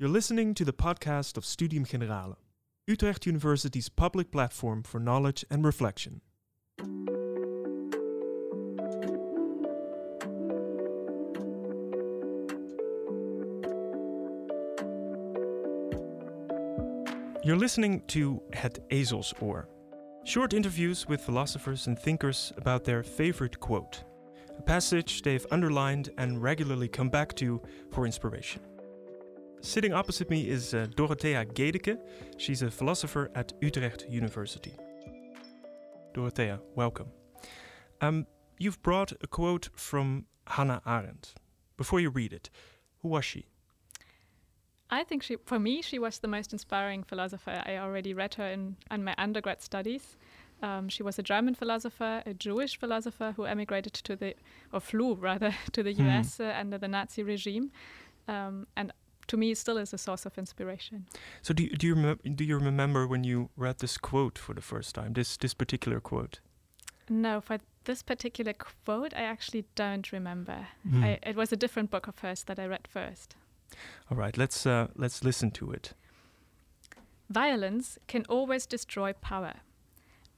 You're listening to the podcast of Studium Generale, Utrecht University's public platform for knowledge and reflection. You're listening to Het Ezelsoor, short interviews with philosophers and thinkers about their favorite quote, a passage they've underlined and regularly come back to for inspiration. Sitting opposite me is uh, Dorothea Gädeke. She's a philosopher at Utrecht University. Dorothea, welcome. Um, you've brought a quote from Hannah Arendt. Before you read it, who was she? I think she, for me, she was the most inspiring philosopher. I already read her in, in my undergrad studies. Um, she was a German philosopher, a Jewish philosopher who emigrated to the, or flew rather, to the Hmm. US uh, under the Nazi regime. Um, and to me, still is a source of inspiration. So do you, do you do you remember when you read this quote for the first time? This this particular quote. No, for this particular quote, I actually don't remember. Hmm. I, it was a different book of hers that I read first. All right, let's uh, let's listen to it. Violence can always destroy power.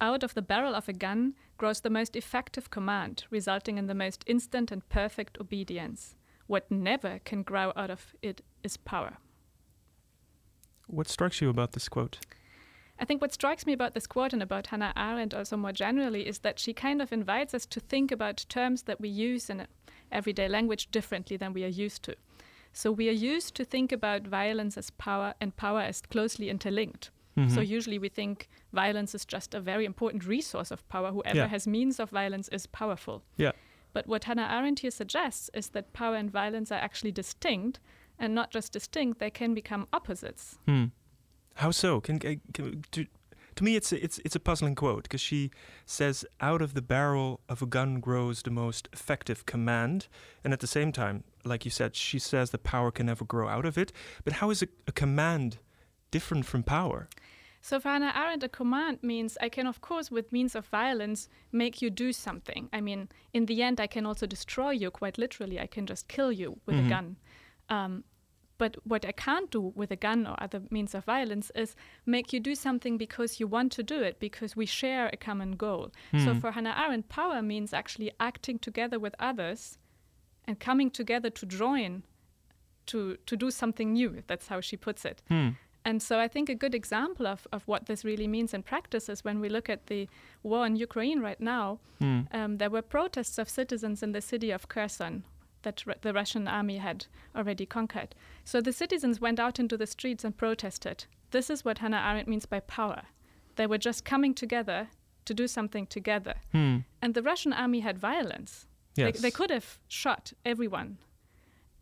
Out of the barrel of a gun grows the most effective command, resulting in the most instant and perfect obedience. What never can grow out of it is power. What strikes you about this quote? I think what strikes me about this quote and about Hannah Arendt also more generally is that she kind of invites us to think about terms that we use in everyday language differently than we are used to. So we are used to think about violence as power and power as closely interlinked. So Mhm. usually we think violence is just a very important resource of power. Whoever Yeah. has means of violence is powerful. Yeah. But what Hannah Arendt here suggests is that power and violence are actually distinct, and not just distinct, they can become opposites. Hmm. How so? Can, can, can to, to me it's a, it's it's a puzzling quote because she says out of the barrel of a gun grows the most effective command, and at the same time, like you said, she says that power can never grow out of it. But how is a, a command different from power? So for Hannah Arendt, a command means I can, of course, with means of violence, make you do something. I mean, in the end, I can also destroy you quite literally. I can just kill you with Mhm. a gun. Um, but what I can't do with a gun or other means of violence is make you do something because you want to do it, because we share a common goal. So Mhm. for Hannah Arendt, power means actually acting together with others and coming together to join to, to do something new. That's how she puts it. Hmm. And so I think a good example of, of what this really means in practice is when we look at the war in Ukraine right now, Hmm. um, there were protests of citizens in the city of Kherson that Ru- the Russian army had already conquered. So the citizens went out into the streets and protested. This is what Hannah Arendt means by power. They were just coming together to do something together. Hmm. And the Russian army had violence. Yes. They, they could have shot everyone.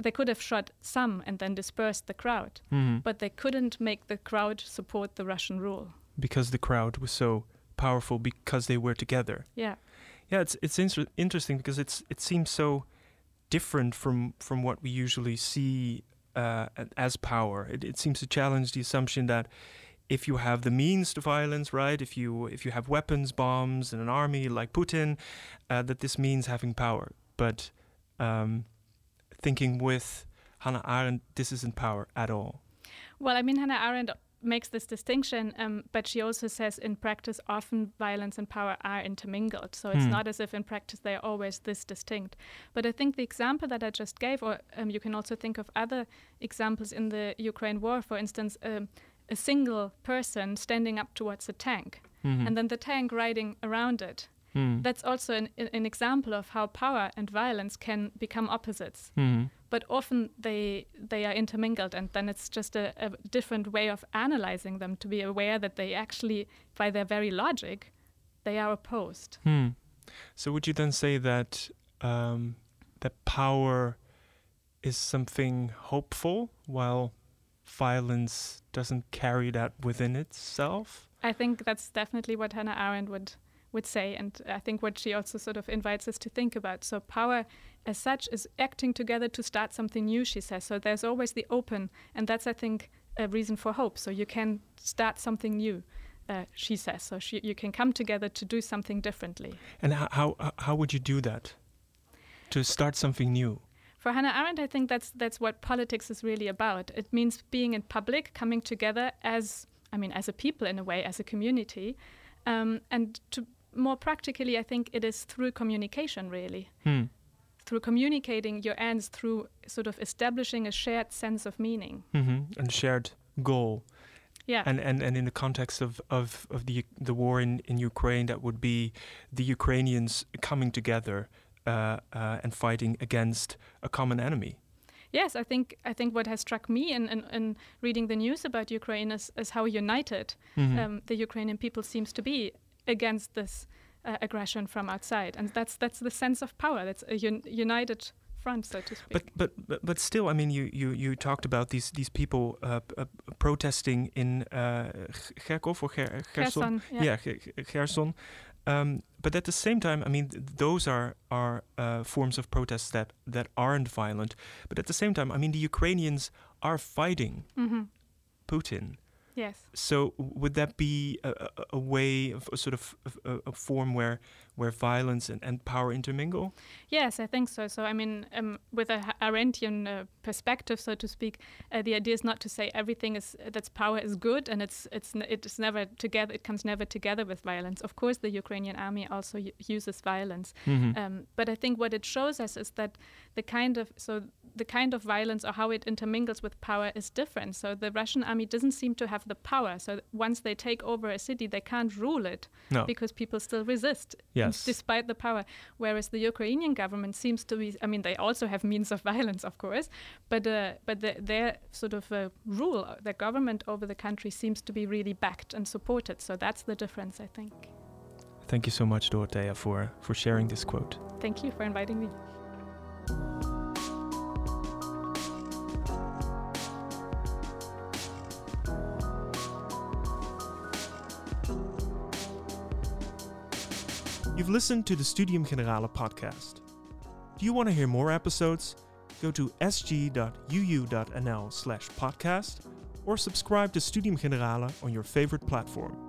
They could have shot some and then dispersed the crowd Hmm. but they couldn't make the crowd support the Russian rule. because the crowd was so powerful because they were together. Yeah. Yeah, it's it's inter- interesting because it's it seems so different from from what we usually see uh, as power. It, it seems to challenge the assumption that if you have the means to violence, right? If you if you have weapons, bombs, and an army like Putin, uh, that this means having power. But um, thinking with Hannah Arendt, this isn't power at all. Well, I mean, Hannah Arendt makes this distinction, um, but she also says in practice, often violence and power are intermingled. So it's Hmm. not as if in practice they are always this distinct. But I think the example that I just gave, or um, you can also think of other examples in the Ukraine war, for instance, um, a single person standing up towards a tank, Mhm. and then the tank riding around it. Hmm. That's also an, an example of how power and violence can become opposites. Mhm. but often they they are intermingled and then it's just a, a different way of analyzing them to be aware that they actually by their very logic they are opposed Hmm. So would you then say that um, that power is something hopeful, while violence doesn't carry that within itself? i think that's definitely what hannah arendt would would say and i think what she also sort of invites us to think about so power as such is acting together to start something new she says so there's always the open and that's i think a reason for hope so you can start something new uh, she says so she, you can come together to do something differently And how, how how would you do that? To start something new? For Hannah Arendt, I think that's that's what politics is really about. It means being in public, coming together as I mean, as a people in a way, as a community, um, and to more practically, I think it is through communication, really. Hmm. Through communicating your ends, through sort of establishing a shared sense of meaning. Mm-hmm. And shared goal. Yeah. And, and and in the context of, of, of the the war in, in Ukraine, that would be the Ukrainians coming together uh, uh, and fighting against a common enemy. Yes, I think I think what has struck me in, in, in reading the news about Ukraine is, is how united Mhm. um, the Ukrainian people seems to be against this uh, aggression from outside, and that's that's the sense of power. That's a un- united front, so to speak. But, but but but still, I mean, you you, you talked about these these people uh, uh, protesting in uh, Kharkov or Ger- Gerson. Kherson, yeah. yeah, Ge- Ge- Gerson. Um, but at the same time, I mean, th- those are are uh, forms of protests that that aren't violent. But at the same time, I mean, the Ukrainians are fighting hmm Putin. Yes. So would that be a, a, way of a sort of a, a form where where violence and, and power intermingle? Yes, I think so. So, I mean, um, with a Arendtian uh, perspective, so to speak, uh, the idea is not to say everything is that's power is good and it's it's it's never together. It comes never together with violence. Of course, the Ukrainian army also uses violence, um, but I think what it shows us is that the kind of so the kind of violence or how it intermingles with power is different. So the Russian army doesn't seem to have the power. So once they take over a city, they can't rule it No. because people still resist Yes. despite the power. Whereas the Ukrainian government seems to be, I mean, they also have means of violence, of course, but uh, but the, their sort of uh, rule, their government over the country seems to be really backed and supported. So that's the difference, I think. Thank you so much, Dorothea, for for sharing this quote. Thank you for inviting me. You've listened to the Studium Generale podcast. Do you want to hear more episodes? Go to sg.uu.nl slash podcast or subscribe to Studium Generale on your favorite platform.